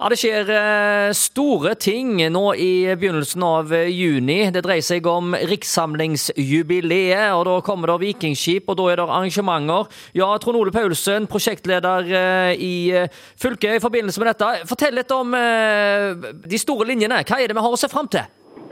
Ja, Det skjer eh, store ting nå i begynnelsen av eh, juni. Det dreier seg om rikssamlingsjubileet, og da kommer det vikingskip, og da er det arrangementer. Ja, Trond Ole Paulsen, prosjektleder eh, i fylket i forbindelse med dette. Fortell litt om de store linjene. Hva er det vi har å se fram til?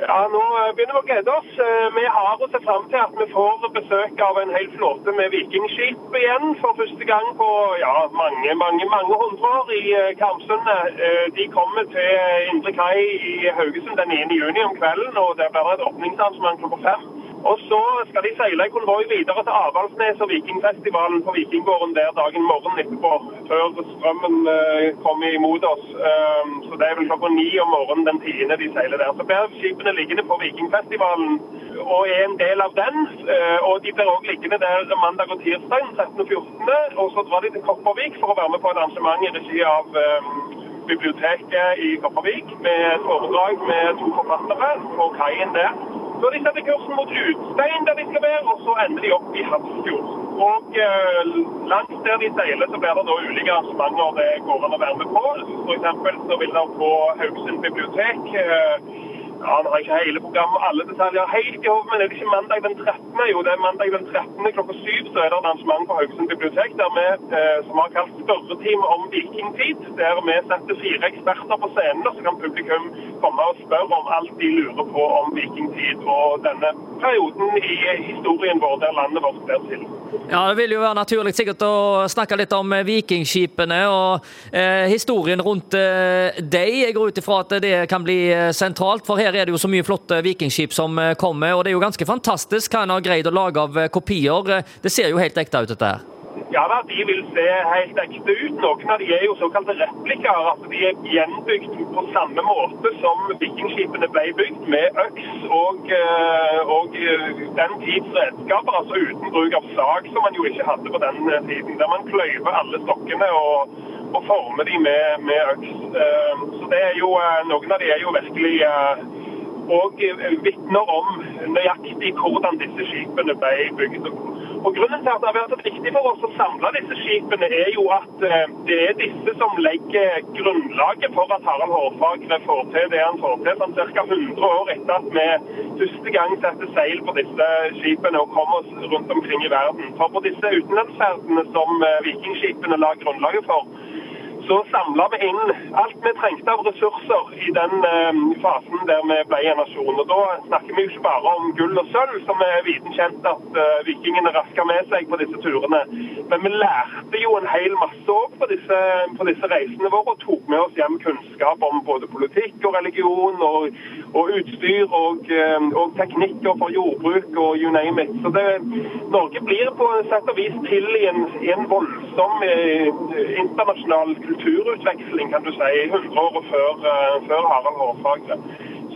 Ja, Nå eh, begynner vi å glede oss. Eh, vi har å se fram til at vi får besøk av en hel flåte med vikingskip igjen for første gang på ja, mange mange, mange hundre år i eh, Karmsundet. De kommer til Indre kai i Haugesund den 9. juni om kvelden, og der blir det et åpningsarrangement klokka fem. Og så skal de seile i konvoi videre til Avaldsnes og Vikingfestivalen på Vikinggården der dagen morgen etterpå, før strømmen uh, kommer imot oss. Um, så det er vel klokka ni om morgenen den tiende de seiler der. Så blir skipene liggende på Vikingfestivalen og er en del av den. Uh, og de blir òg liggende der mandag og tirsdag 13. og 14. Og så drar de til Kopervik for å være med på et arrangement i regi av um, biblioteket i Kopervik med et foredrag med to forfattere på kaien der. Så de setter kursen mot Utstein, der de skal være, og så ender de opp i Hafrsfjord. Og eh, langs der de seiler, så blir det da ulike arrangementer det går an å være med på. F.eks. så vil det på Haugesund bibliotek eh, ja, vi har ikke hele programmet og alle detaljer helt i hodet, men er det ikke mandag den 13.? Jo, det er mandag den 13. klokka syv så er det et arrangement på Haugesund bibliotek der vi, eh, som har kalt spørretime om vikingtid. Der vi setter fire eksperter på scenen, og så kan publikum komme og spørre om alt de lurer på om vikingtid og denne perioden i historien vår der landet vårt blir til. Ja, Det vil jo være naturlig sikkert å snakke litt om eh, vikingskipene og eh, historien rundt eh, dem. Jeg går ut ifra at det kan bli eh, sentralt, for her er det jo så mye flotte vikingskip som eh, kommer. Og det er jo ganske fantastisk hva en har greid å lage av kopier. Det ser jo helt ekte ut, dette her. Ja da, de vil se helt ekte ut. Noen av de er jo såkalte replikker. Altså de er gjenbygd på samme måte som vikingskipene ble bygd, med øks og, eh, og eh, den tids redskaper. Altså uten bruk av sag, som man jo ikke hadde på den eh, tiden. Der man kløyver alle stokkene og, og former de med, med, øks. Så det er jo, noen av de er jo virkelig og vitner om nøyaktig hvordan disse skipene ble bygd. Og Grunnen til at det har vært viktig for oss å samle disse skipene, er jo at eh, det er disse som legger grunnlaget for at Harald Hårfagre får til det han får til, sånn ca. 100 år etter at vi første gang setter seil på disse skipene og kom oss rundt omkring i verden. For på disse utenlandsferdene som eh, vikingskipene la grunnlaget for, så samla vi inn alt vi trengte av ressurser i den eh, fasen der vi ble en nasjon. Og Da snakker vi jo ikke bare om gull og sølv, som er viten kjent at eh, vikingene raska med seg på disse turene. Men vi lærte jo en hel masse òg på, på, disse reisene våre, og tok med oss hjem kunnskap om både politikk og religion og, og utstyr og, eh, og, teknikker for jordbruk og you name it. Så det, Norge blir på sett og vis til i en, en voldsom eh, internasjonal kulturutveksling, kan du si, 100 år før, eh, før Harald Hårfagre.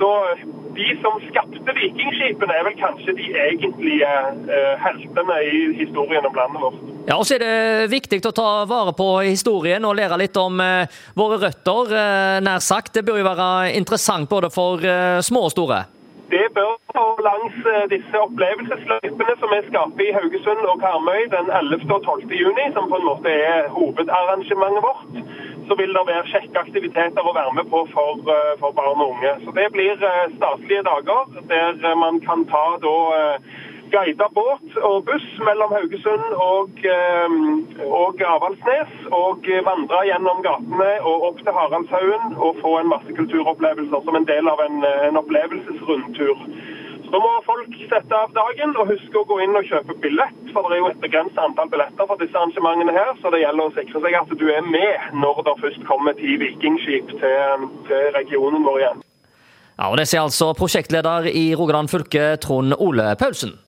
Så eh, de som skapte vikingskipene, er vel kanskje de egentlige uh, heltene i historien om landet vårt. Ja, og så er det viktig å ta vare på historien og lære litt om uh, våre røtter, uh, nær sagt. Det bør jo være interessant både for små og store? Det bør langs disse opplevelsesløypene som vi skaper i Haugesund og Karmøy den 11. og 12. juni, som på en måte er hovedarrangementet vårt så vil det være kjekke aktiviteter å være med på for, eh, for, barn og unge. Så Det blir statlige dager der eh, man kan ta da guida båt og buss mellom Haugesund og, og Avaldsnes. Og vandre gjennom gatene og opp til Haraldshaugen og få en masse kulturopplevelser som en del av en, en opplevelsesrundtur. Så må folk sette av dagen og huske å gå inn og kjøpe billett, for det er jo et begrenset antall billetter for disse arrangementene her, så det gjelder å sikre seg at du er med når det først kommer ti vikingskip til, til regionen vår igjen. Ja, og Det sier altså prosjektleder i Rogaland fylke, Trond Ole Paulsen.